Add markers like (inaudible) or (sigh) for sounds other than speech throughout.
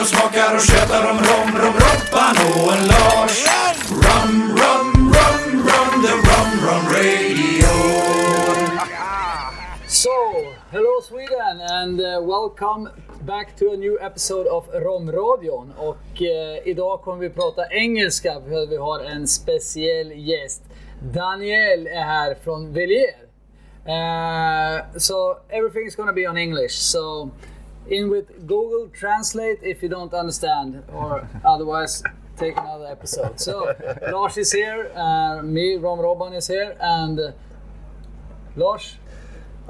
och smakar och tjötar om rom, rom, Robban och en Lars. Rum, rum, rum, rum, the rum, rum radio. So, hello Sweden and uh, welcome back to a new episode of Romradion. Och eh, idag kommer vi prata engelska för vi har en speciell gäst. Daniel är här från Velier. Uh, so everything is gonna be on English. So in with Google Translate if you don't understand or otherwise take another episode. So (laughs) Lars is here, uh, me, Rom Robban is here and uh, Lars,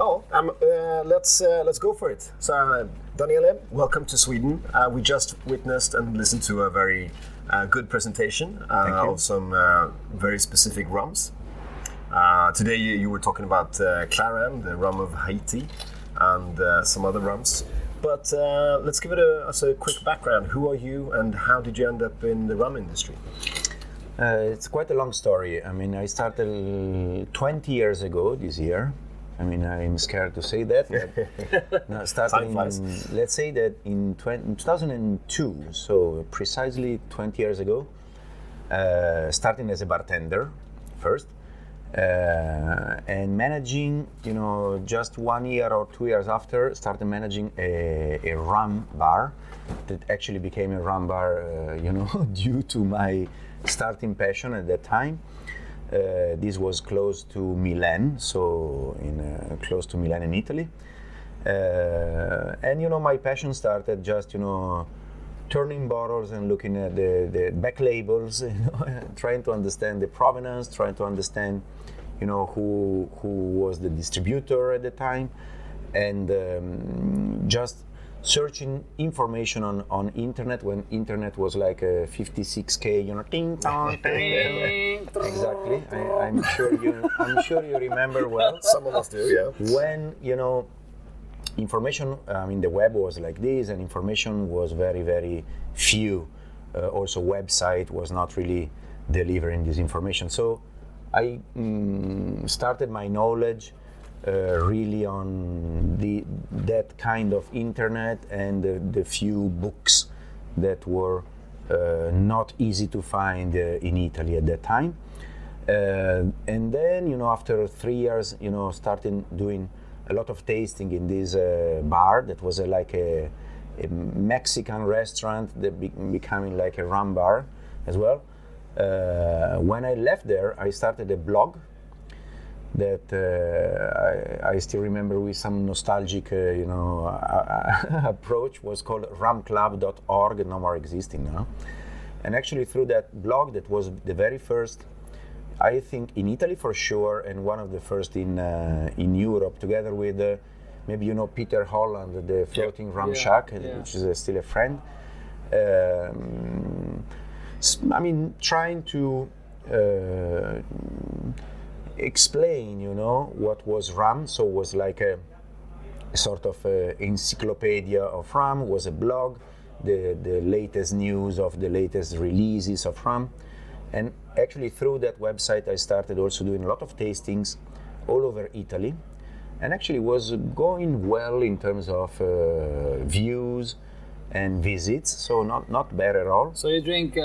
Oh, um, uh, let's uh, let's go for it. So, uh, Daniele, welcome to Sweden. Uh, we just witnessed and listened to a very uh, good presentation uh, of some uh, very specific rums. Uh, today, you, you were talking about uh, Clairin, the rum of Haiti, and uh, some other rums. But uh, let's give it a, us a quick background. Who are you, and how did you end up in the rum industry? Uh, it's quite a long story. I mean, I started uh, 20 years ago this year. I mean, I'm scared to say that. (laughs) no, flies. let's say that in, 20, in 2002, so precisely 20 years ago, uh, starting as a bartender first, uh, and managing, you know, just one year or two years after, started managing a, a rum bar that actually became a rum bar, uh, (laughs) you know, due to my starting passion at that time. Uh, this was close to Milan, so in uh, close to Milan in Italy. Uh, and you know, my passion started just you know turning bottles and looking at the, the back labels, (laughs) you know, (laughs) trying to understand the provenance, trying to understand, you know, who who was the distributor at the time, and um, just searching information on, on internet when internet was like a 56k, you know, ting tong, ting. (laughs) exactly. I, I'm sure you I'm sure you remember well (laughs) Some of us do, yeah. when you know information i mean the web was like this and information was very very few uh, also website was not really delivering this information so i mm, started my knowledge uh, really on the that kind of internet and the, the few books that were uh, not easy to find uh, in italy at that time. Uh, and then you know after three years you know starting doing a lot of tasting in this uh, bar that was uh, like a, a mexican restaurant that be- becoming like a rum bar as well when i left there i started a blog that uh, I, I still remember with some nostalgic, uh, you know, uh, (laughs) approach was called rumclub.org, no more existing now. And actually, through that blog, that was the very first, I think, in Italy for sure, and one of the first in uh, in Europe, together with uh, maybe you know Peter Holland, the floating rum Yeah, shack, uh, yeah. which is uh, still a friend. Um, I mean, trying to uh, explain, you know, what was RAM. So it was like a, a sort of a encyclopedia of RAM. Was a blog, the the latest news of the latest releases of RAM, and actually through that website I started also doing a lot of tastings all over Italy, and actually was going well in terms of uh, views and visits. So not not bad at all. So you drink uh,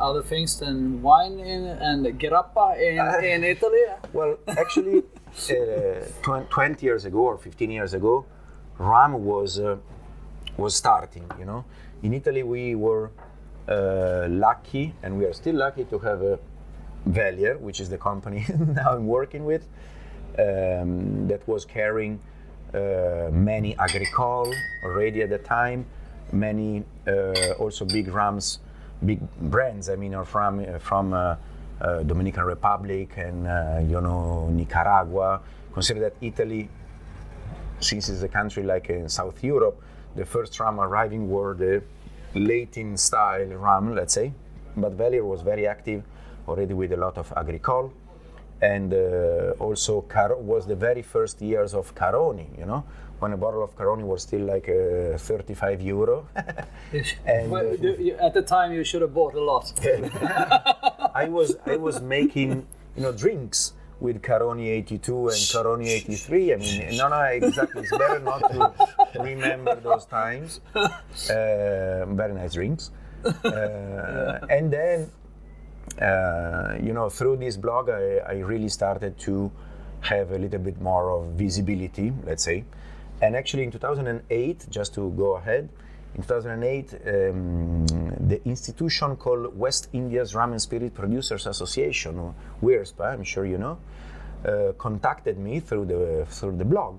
other things than wine in and grappa in, in Italy? Well, actually, (laughs) uh, twen- 20 years ago or 15 years ago, rum was uh, was starting. You know, in Italy we were uh, lucky, and we are still lucky to have a Velier, which is the company (laughs) now I'm working with, um, that was carrying uh, many agricole already at the time, many uh, also big rums, big brands. I mean, are from uh, from uh, Dominican Republic and you know Nicaragua. Consider that Italy, since it's a country like in South Europe, the first rum arriving were the Latin style rum, let's say. But Velier was very active already with a lot of agricole. And uh, also Car- was the very first years of Caroni, you know, when a bottle of Caroni was still like uh, 35 euro. (laughs) And, Well, you- you- at the time, you should have bought a lot. (laughs) I was I was making you know drinks with Caroni 82 and Caroni 83. I mean, no, no, exactly. It's better not to (laughs) remember those times. Uh, very nice drinks. Uh, and then, uh, you know, through this blog, I, I really started to have a little bit more of visibility, let's say. And actually, in 2008, just to go ahead, in 2008, um, the institution called West Indies Rum and Spirit Producers Association, WIRSPA, I'm sure you know, uh, contacted me through the through the blog,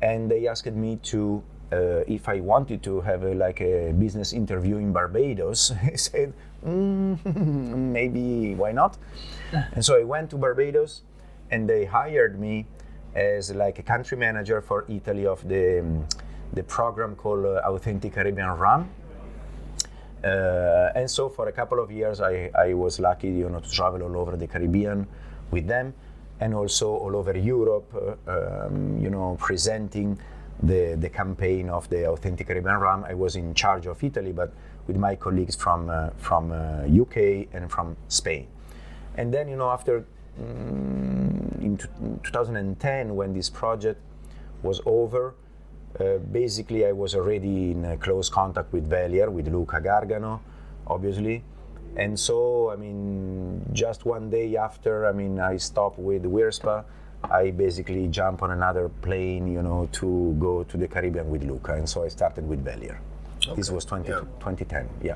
and they asked me to uh, if I wanted to have a, like a business interview in Barbados. (laughs) I said, mm, (laughs) maybe why not? and so I went to Barbados, and they hired me as like a country manager for Italy of the um, the program called uh, Authentic Caribbean Rum. Uh, and so for a couple of years, I, I was lucky, you know, to travel all over the Caribbean with them, and also all over Europe, uh, um, you know, presenting the the campaign of the Authentic Caribbean Rum. I was in charge of Italy, but with my colleagues from uh, from UK and from Spain. And then, you know, after in 2010, when this project was over, uh, basically, I was already in uh, close contact with Velier, with Luca Gargano, obviously. And so, I mean, just one day after, I mean, I stopped with Wirspa, I basically jump on another plane, you know, to go to the Caribbean with Luca. And so I started with Velier. This was 20, yeah. 2010, yeah.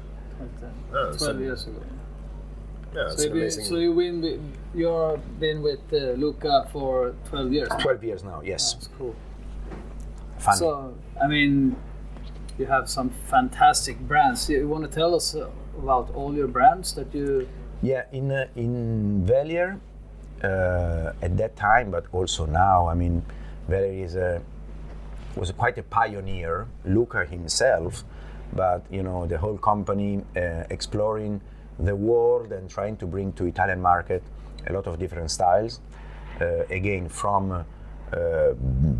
Oh, 12 so- years ago. Yeah, So, you, so you been with, you've been with uh, Luca for 12 years. 12 years now, yes. That's cool. Funny. So, I mean, you have some fantastic brands. You want to tell us uh, about all your brands that you? Yeah, in uh, in Velier, uh, at that time, but also now, I mean, Velier is a was quite a pioneer. Luca himself, but you know, the whole company uh, exploring the world and trying to bring to Italian market a lot of different styles. Uh, again, from uh,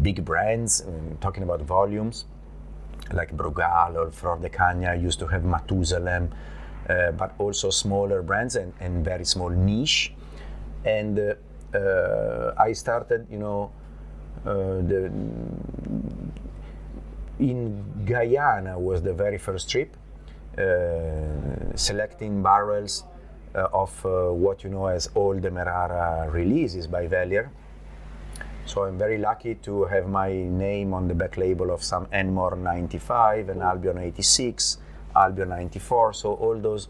big brands, um, talking about volumes, like Brugal or Flor de Caña used to have Matusalem, uh, but also smaller brands and, and very small niche. And uh, I started, you know, the, in Guyana was the very first trip, selecting barrels uh, of uh, what you know as all Demerara releases by Velier. So I'm very lucky to have my name on the back label of some Enmore 95 and Albion 86, Albion 94. So all those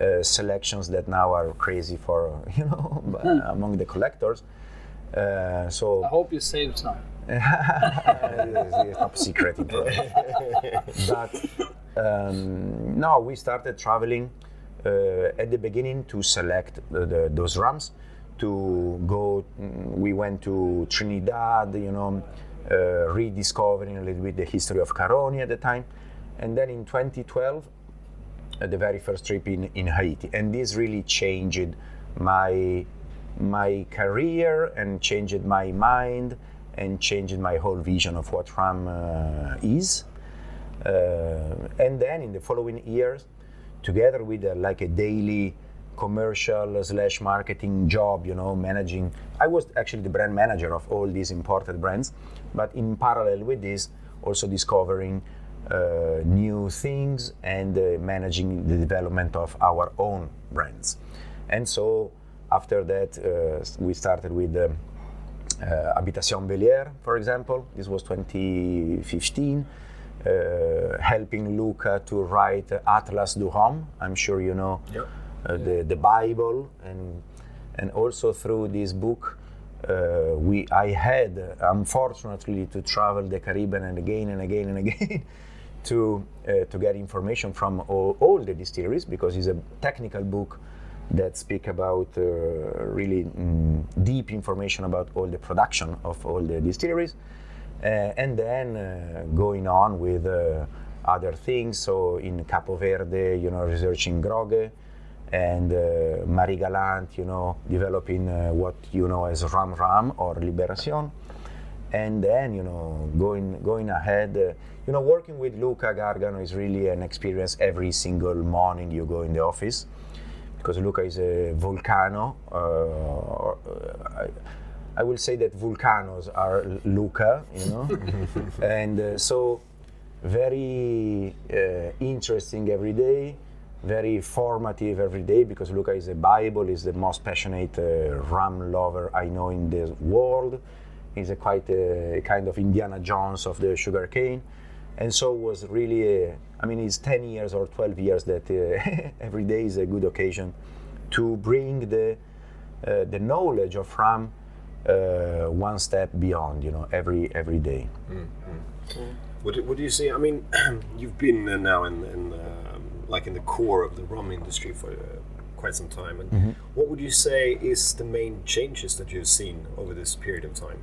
uh, selections that now are crazy for (laughs) you know (laughs) among the collectors. Uh, so I hope you saved some. (laughs) it's top secret but um, no, we started traveling uh, at the beginning to select the, the, those rums. To go, mm, we went to Trinidad, you know, uh, rediscovering a little bit the history of Caroni at the time, and then in 2012, uh, the very first trip in, in Haiti, and this really changed my my career and changed my mind and changed my whole vision of what RAM uh, is. Uh, and then in the following years, together with uh, like a daily commercial slash marketing job, you know, managing. I was actually the brand manager of all these imported brands, but in parallel with this, also discovering uh, new things and uh, managing the development of our own brands. And so after that, uh, we started with um, uh, Habitation Velier, for example. This was 2015. Uh, helping Luca to write Atlas du Rhum. I'm sure you know Yep. uh, the, the Bible, and and also through this book, uh, we I had uh, unfortunately to travel the Caribbean and again and again and (laughs) again to uh, to get information from all, all the distilleries because it's a technical book that speak about uh, really mm, deep information about all the production of all the distilleries and then uh, going on with uh, other things. So in Capo Verde, you know, researching grogue, and uh, Marie Galante, you know, developing uh, what you know as Rhum Rhum or Liberacion. and then you know going going ahead. Uh, you know, working with Luca Gargano is really an experience. Every single morning you go in the office because Luca is a volcano. Uh, I, will say that volcanoes are Luca, you know, (laughs) and uh, so very uh, interesting every day, very formative every day because Luca is a Bible, is the most passionate uh, rum lover I know in the world. He's a quite a, kind of Indiana Jones of the sugarcane, and so was really. A, I mean, it's 10 years or 12 years that uh, (laughs) every day is a good occasion to bring the uh, the knowledge of rum uh, one step beyond. You know, every every day. What, do- what do you see? I mean, (clears throat) you've been uh, now in, in um, like in the core of the rum industry for uh, quite some time. And what would you say is the main changes that you've seen over this period of time?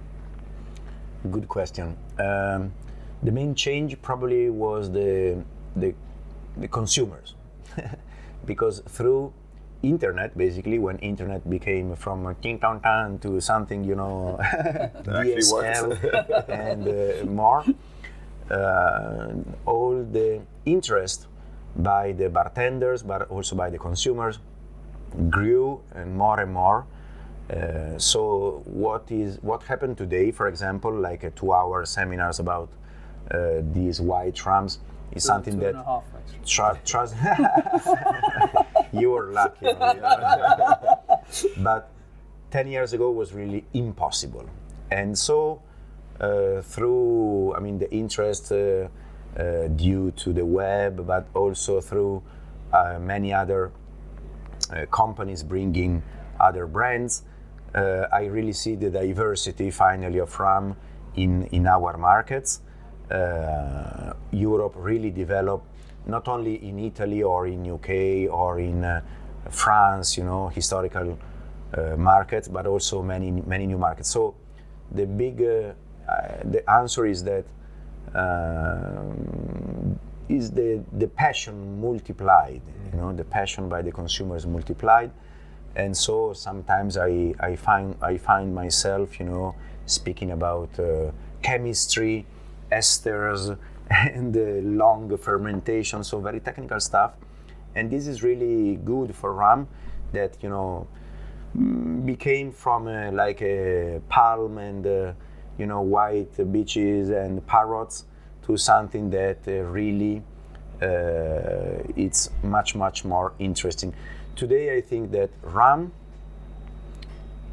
Good question. Um, the main change probably was the the, the consumers, (laughs) because through internet, basically, when internet became from a ting tong tong to something, you know, (laughs) DSL (laughs) and uh, more, uh, all the interest by the bartenders, but also by the consumers, grew and more and more. Uh, so what is what happened today, for example, like a two-hour seminars about uh, these white rums, is something Two that and a half, actually. Tru- trust (laughs) you were lucky (laughs) but 10 years ago was really impossible. And so uh, through i mean the interest uh, uh, due to the web but also through uh, many other uh, companies bringing other brands uh, i really see the diversity finally of ram in, in our markets. Uh, Europe really developed not only in Italy or in UK or in uh, France, you know, historical uh, markets, but also many many new markets. So the big uh, uh, the answer is that um, is the the passion multiplied, you know, the passion by the consumers multiplied, and so sometimes I, I find I find myself, you know, speaking about uh, chemistry, esters, (laughs) and the long fermentation, so very technical stuff. And this is really good for rum, that you know mm, became from uh, like a palm and uh, you know white beaches and parrots to something that uh, really uh, it's much much more interesting. Today, I think that rum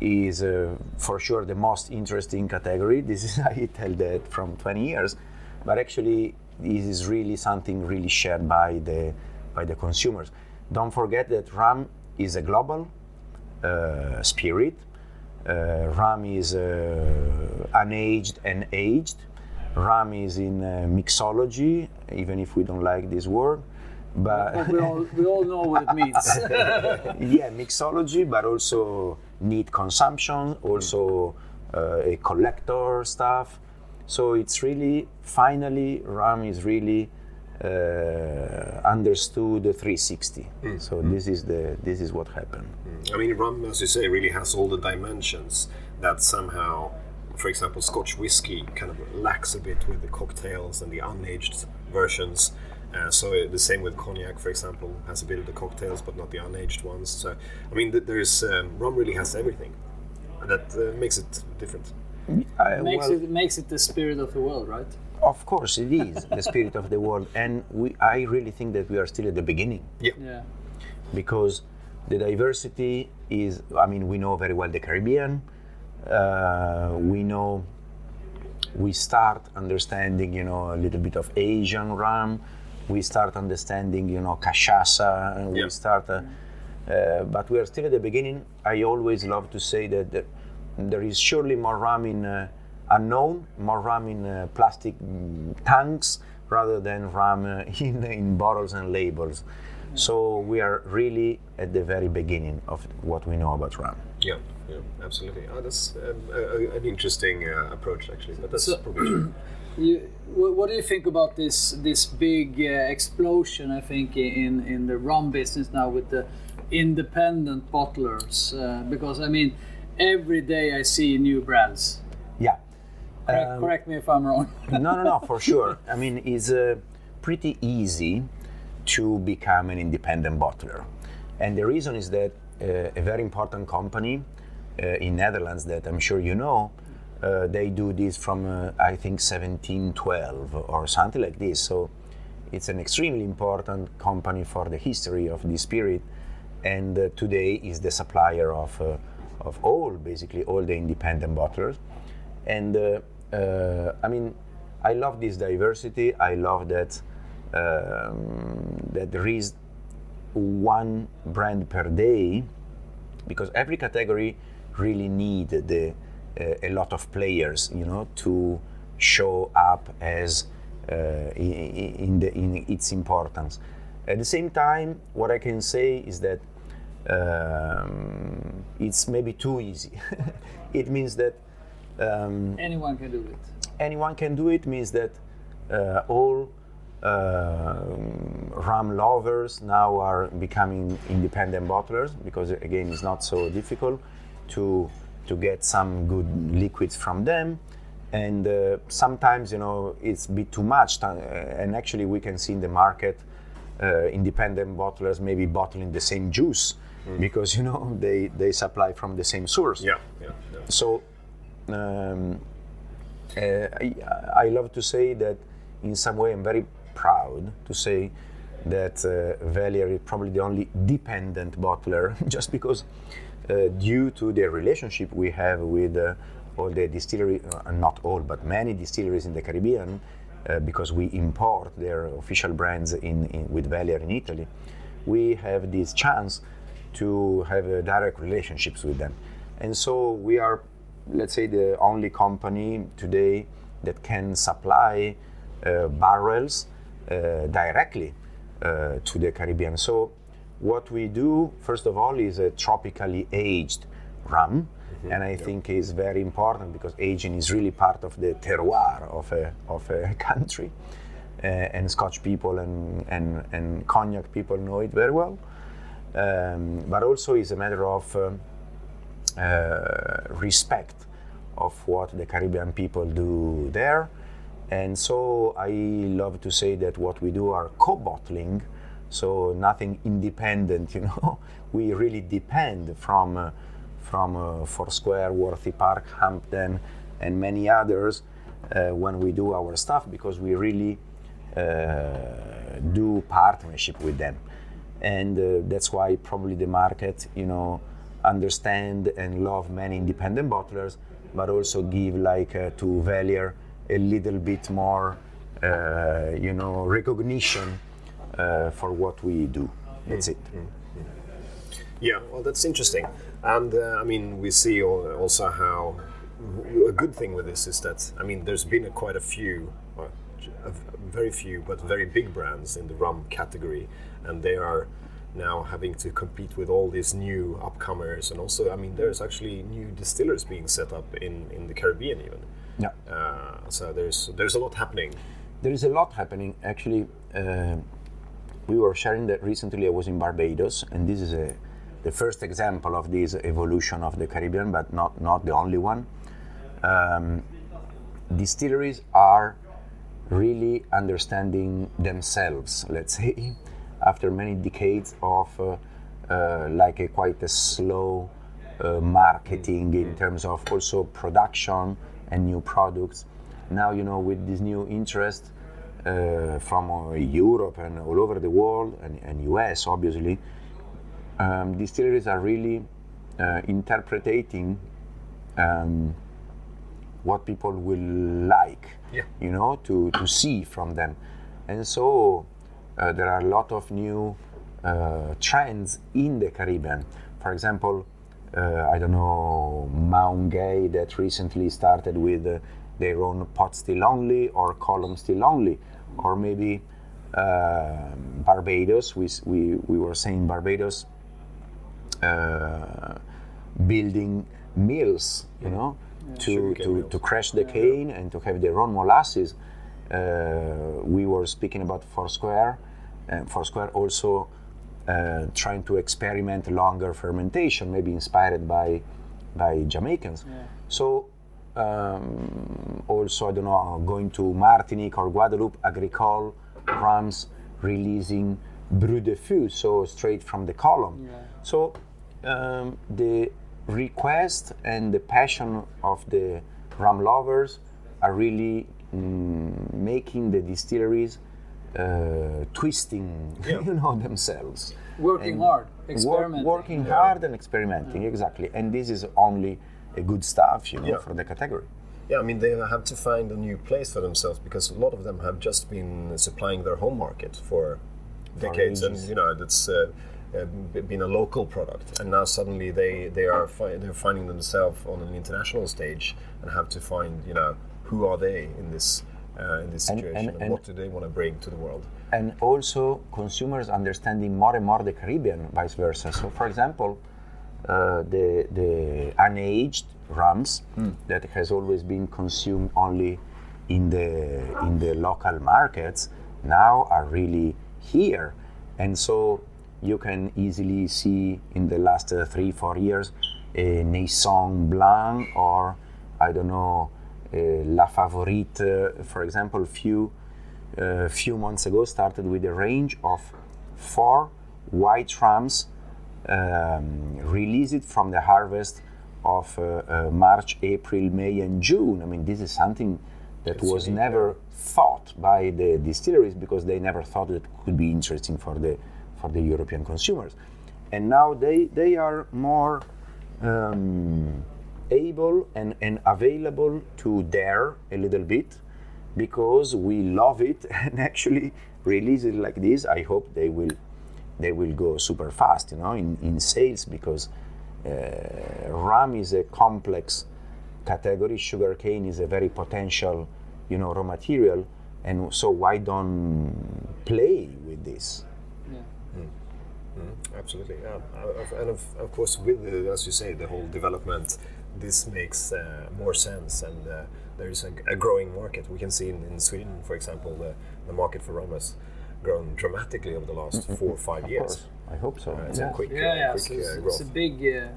is uh, for sure the most interesting category. (laughs) This is I tell that from 20 years, but actually this is really something really shared by the by the consumers. Don't forget that rum is a global uh, spirit. Uh, rum is uh, unaged and aged. Rum is in uh, mixology, even if we don't like this word. But But we all, we all know what it means. (laughs) yeah, mixology, but also need consumption, also uh, a collector stuff. So it's really finally rum is really uh, understood 360. So this is the this is what happened. I mean, rum, as you say, really has all the dimensions that somehow, for example, Scotch whiskey kind of lacks a bit with the cocktails and the unaged versions. Uh, so the same with cognac, for example, has a bit of the cocktails but not the unaged ones. So I mean, th- there's um, rum really has everything, and that uh, makes it different. I- makes well, it makes it the spirit of the world, right? Of course, it is the (laughs) spirit of the world, and we, I really think that we are still at the beginning. Yeah. because the diversity is i mean we know very well the caribbean uh, we know we start understanding you know a little bit of asian rum we start understanding you know cachaça and Yeah. we start uh, uh, but we are still at the beginning i always love to say that the, there is surely more rum in uh, unknown more rum in uh, plastic mm, tanks rather than rum uh, (laughs) in, in bottles and labels so we are really at the very beginning of what we know about rum. Yeah, yeah, absolutely. Oh, that's um, a, a- an interesting uh, approach, actually. But that's So- probably true. (clears throat) You, what, what do you think about this this big uh, explosion? I think in in the rum business now with the independent bottlers, uh, because I mean, every day I see new brands. Yeah. Correct, Um, correct me if I'm wrong. (laughs) no, no, no, for (laughs) sure. I mean, it's uh, pretty easy to become an independent bottler. And the reason is that uh, a very important company uh, in Netherlands that I'm sure you know. Uh, they do this from uh, I think 1712 or something like this. So it's an extremely important company for the history of the spirit, and uh, today is the supplier of uh, of all basically all the independent bottlers. And uh, uh, I mean, I love this diversity. I love that um, that there is one brand per day because every category really need the uh, a lot of players you know to show up as uh, in, in, the, in its importance at the same time what i can say is that um, it's maybe too easy. (laughs) It means that um, Anyone can do it. anyone can do it means that uh, all uh, rum lovers now are becoming independent bottlers because again it's not so difficult to to get some good liquids from them. And uh, sometimes you know it's a bit too much uh, and actually we can see in the market uh, independent bottlers maybe bottling the same juice because you know they they supply from the same source Yeah, yeah, yeah. so um, uh, I, I love to say that in some way I'm very proud to say that uh, Velier is probably the only dependent bottler (laughs) just because uh, due to the relationship we have with uh, all the distillery, uh, not all, but many distilleries in the Caribbean, uh, because we import their official brands in, in, with Velier in Italy, we have this chance to have uh, direct relationships with them. And so we are, let's say, the only company today that can supply uh, barrels uh, directly uh, to the Caribbean. So what we do, first of all, is a tropically aged rum. And I think is very important because aging is really part of the terroir of a, of a (laughs) country. Uh, and Scotch people and, and, and cognac people know it very well. Um, but also is a matter of um, uh, respect of what the Caribbean people do there. And so I love to say that what we do are co-bottling, so nothing independent, (laughs) you know. we really depend from uh, from uh, Foursquare, Worthy Park, Hampden, and many others uh, when we do our stuff because we really uh, do partnership with them, and uh, that's why probably the market, you know, understand and love many independent bottlers, but also give like uh, to Velier a little bit more, uh, you know, recognition uh, for what we do. That's it. Yeah, well, that's interesting. And uh, I mean, we see also how a good thing with this is that I mean, there's been a, quite a few, uh, very few, but very big brands in the rum category, and they are now having to compete with all these new upcomers, and also, I mean, there's actually new distillers being set up in, in the Caribbean even. Yeah. Uh, so there's there's a lot happening. There is a lot happening. Actually, uh, we were sharing that recently. I was in Barbados, and this is a, the first example of this evolution of the Caribbean, but not not the only one. Um, distilleries are really understanding themselves. Let's (laughs) say, after many decades of uh, uh, like a quite a slow uh, marketing in terms of also production and new products. Now, you know, with this new interest uh, from uh, Europe and all over the world and, and US, obviously, um, distilleries are really uh, interpreting um, what people will like, Yeah. you know, to, to see from them. And so there are a lot of new uh, trends in the Caribbean. For example, uh, I don't know, Mount Gay that recently started with uh, their own pot still only or column still only, or maybe uh, Barbados. We, we, we were saying Barbados uh, building mills, you know, to, Sugarcane to, mills. to crush the cane and to have their own molasses. Uh, we were speaking about Foursquare, and Foursquare also uh, trying to experiment longer fermentation, maybe inspired by by Jamaicans. So um, also I don't know, going to Martinique or Guadeloupe, Agricole, rums releasing Brut de feu, so straight from the column. So um, the request and the passion of the rum lovers are really mm, making the distilleries uh, twisting, (laughs) you know, themselves. Working And hard, work- experimenting. working hard and experimenting, exactly. And this is only a good stuff, you know, Yeah. for the category. Yeah, I mean they have to find a new place for themselves because a lot of them have just been supplying their home market for decades, and you know that's uh, uh, been a local product, and now suddenly they they are fi- they're finding themselves on an international stage and have to find you know who are they in this uh, in this situation and- and, and- what do they want to bring to the world. and also consumers understanding more and more the Caribbean, vice versa. So, for example, uh, the the unaged rums that has always been consumed only in the in the local markets now are really here, and so you can easily see in the last uh, three four years a Neisson Blanc or I don't know La Favorite, for example, few a few months ago started with a range of four white rams um, released from the harvest of uh, uh, March, April, May, and June. I mean, this is something that was unique, never thought by the distilleries because they never thought it could be interesting for the for the European consumers. And now they they are more um, able and, and available to dare a little bit because we love it. (laughs) And actually release it like this i hope they will they will go super fast you know in, in sales because uh, rum is a complex category. Sugarcane is a very potential you know raw material. And so why don't play with this? Yeah. Absolutely, yeah. Uh, And of, of course, with the, as you say, the whole development, this makes uh, more sense, and uh, there is a, a growing market. We can see in, in Sweden, for example, the, the market for rum has grown dramatically over the last four or five of years. course i hope so Uh, it's yeah. a quick, Yeah, uh, yeah. quick So it's, uh, it's a big, uh,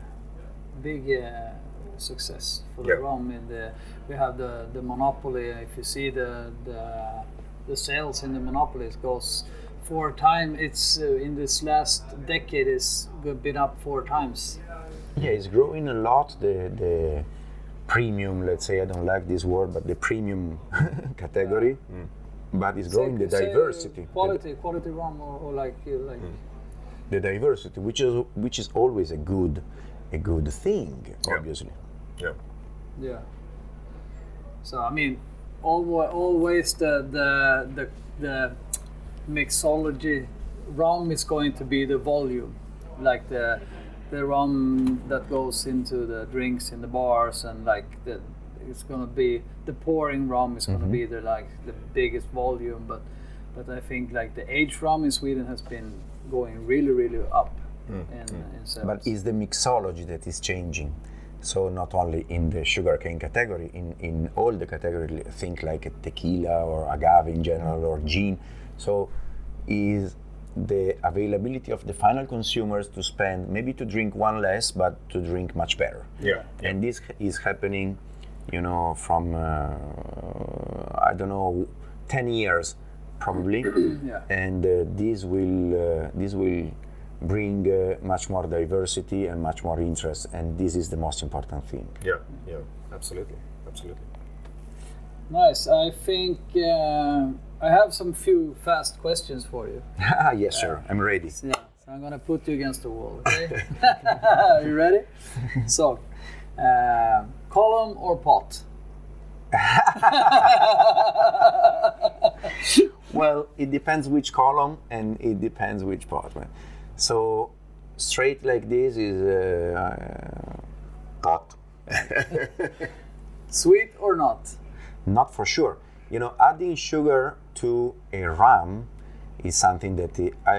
big uh, success for the Yeah. rum. In the we have the the monopoly. If you see the the, the sales in the monopoly, it goes four times. It's uh, in this last decade is been up four times. Yeah, it's growing a lot. The the premium, let's say, I don't like this word, but the premium (laughs) category. But it's growing the Say diversity, the, quality, quality rum, or, or like uh, like the diversity, which is which is always a good a good thing, obviously. Yeah. Yeah. So I mean, always, always the the the the mixology rum is going to be the volume, like the the rum that goes into the drinks in the bars and like the it's gonna be the pouring rum is gonna be mm-hmm. the like the biggest volume, but but I think like the aged rum in Sweden has been going really really up mm, in, mm. in. But is the mixology that is changing. So not only in the sugarcane category, in, in all the categories, think like tequila or agave in general or gin. So is the availability of the final consumers to spend maybe to drink one less, but to drink much better. Yeah. And this is happening, you know, from uh, I don't know, ten years probably. (clears throat) Yeah. And uh, this will uh, this will bring uh, much more diversity and much more interest, and this is the most important thing. Yeah. Yeah. Absolutely. Absolutely. Nice. I think uh, I have some few fast questions for you. (laughs) yes, sir. I'm ready. Yeah. So I'm gonna put you against the wall. Okay. Are (laughs) you ready? So, uh, column or pot? (laughs) Well, it depends which column and it depends which pot. So straight like this is uh, uh, pot. Sweet or not? Not for sure. You know, adding sugar to a rum is something that,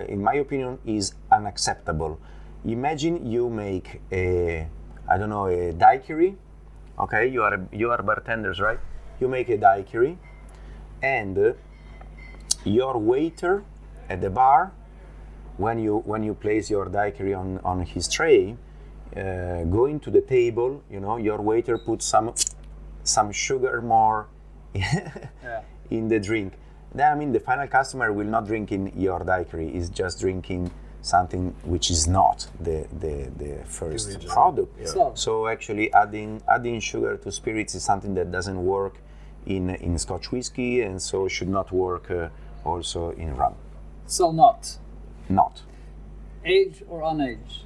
in my opinion, is unacceptable. Imagine you make a, I don't know, a daiquiri. Okay, you are you are bartenders, right? You make a daiquiri, and uh, your waiter at the bar, when you when you place your daiquiri on on his tray, uh, going to the table, you know, your waiter puts some some sugar more (laughs) Yeah. in the drink. Then I mean the final customer will not drink in your daiquiri, is just drinking something which is not the the, the first original, product. yeah. So- So actually, adding adding sugar to spirits is something that doesn't work in in Scotch whiskey, and so should not work uh, also in rum. So not Not age or unaged?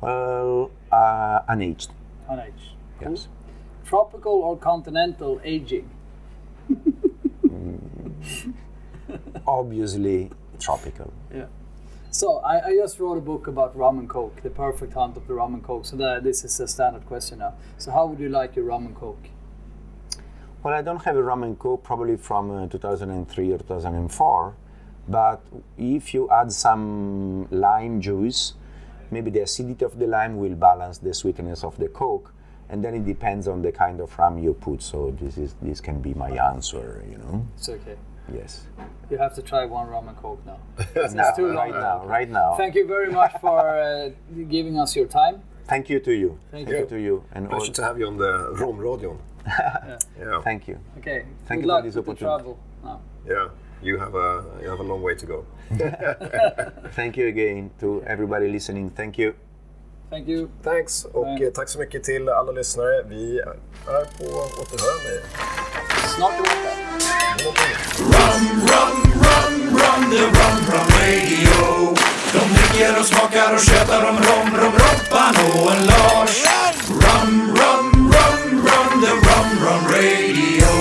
well uh, unaged. Unaged. Cool. Yes. Tropical or continental aging? (laughs) Obviously tropical. Yeah. So I, I just wrote a book about rum and coke, the perfect hunt of the rum and coke. So that this is a standard question now. So how would you like your rum and coke? Well, I don't have a rum and coke probably from uh, 2003 or 2004, but if you add some lime juice, maybe the acidity of the lime will balance the sweetness of the coke, and then it depends on the kind of rum you put. So this is this can be my answer, you know. It's okay. Yes. You have to try one rum and coke now. (laughs) Now, too long right now. now, right now. Thank you very much for uh, giving us your time. Thank you to you. Thank you you. to you, and all, Pleasure to have you on the Romradion. yeah. (laughs) thank you. Okay. Thank Good you for luck this with the opportunity. travel now. yeah. You have a you have a long way to go. (laughs) Thank you again to everybody listening. Thank you. Thank you. Thanks och Nej. eh, tack så mycket till alla lyssnare. Vi är på återhörande. snart åter. Rum, rum, rum, rum, the rum, rum radio. De dricker och smakar och tjötar om rom, rom, Robban och en Lars. Rum, rum, rum, rum, the rum, rum radio.